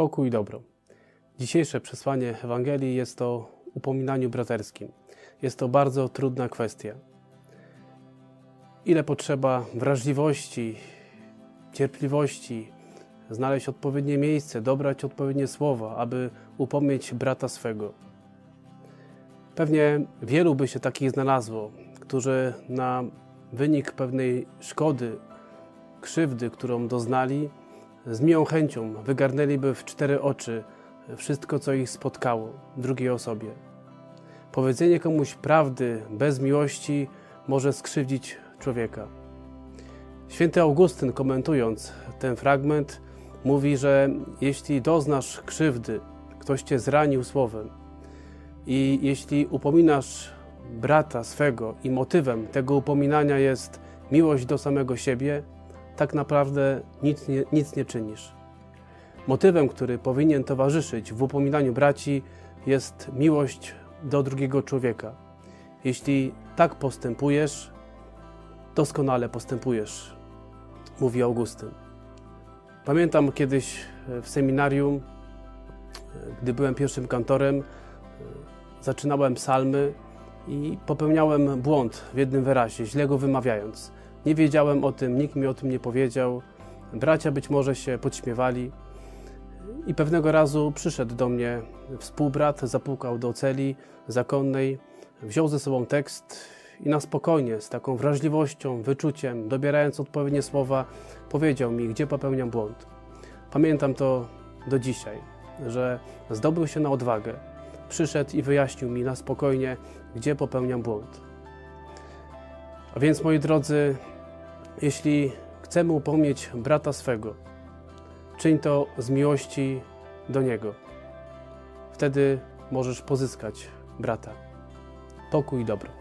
Pokój i dobro. Dzisiejsze przesłanie Ewangelii jest o upominaniu braterskim. Jest to bardzo trudna kwestia. Ile potrzeba wrażliwości, cierpliwości, znaleźć odpowiednie miejsce, dobrać odpowiednie słowa, aby upomnieć brata swego. Pewnie wielu by się takich znalazło, którzy na wynik pewnej szkody, krzywdy, którą doznali, z miłą chęcią wygarnęliby w cztery oczy wszystko, co ich spotkało drugiej osobie. Powiedzenie komuś prawdy bez miłości może skrzywdzić człowieka. Święty Augustyn, komentując ten fragment, mówi, że jeśli doznasz krzywdy, ktoś cię zranił słowem i jeśli upominasz brata swego i motywem tego upominania jest miłość do samego siebie, tak naprawdę nic nie, nic nie czynisz. Motywem, który powinien towarzyszyć w upominaniu braci, jest miłość do drugiego człowieka. Jeśli tak postępujesz, doskonale postępujesz, mówi Augustyn. Pamiętam kiedyś w seminarium, gdy byłem pierwszym kantorem, zaczynałem psalmy i popełniałem błąd w jednym wyrazie, źle go wymawiając. Nie wiedziałem o tym, nikt mi o tym nie powiedział. Bracia być może się podśmiewali. I pewnego razu przyszedł do mnie współbrat, zapukał do celi zakonnej, wziął ze sobą tekst i na spokojnie, z taką wrażliwością, wyczuciem, dobierając odpowiednie słowa, powiedział mi, gdzie popełniam błąd. Pamiętam to do dzisiaj, że zdobył się na odwagę, przyszedł i wyjaśnił mi na spokojnie, gdzie popełniam błąd. A więc, moi drodzy, jeśli chcemy upomnieć brata swego, czyń to z miłości do niego. Wtedy możesz pozyskać brata. Pokój i dobro.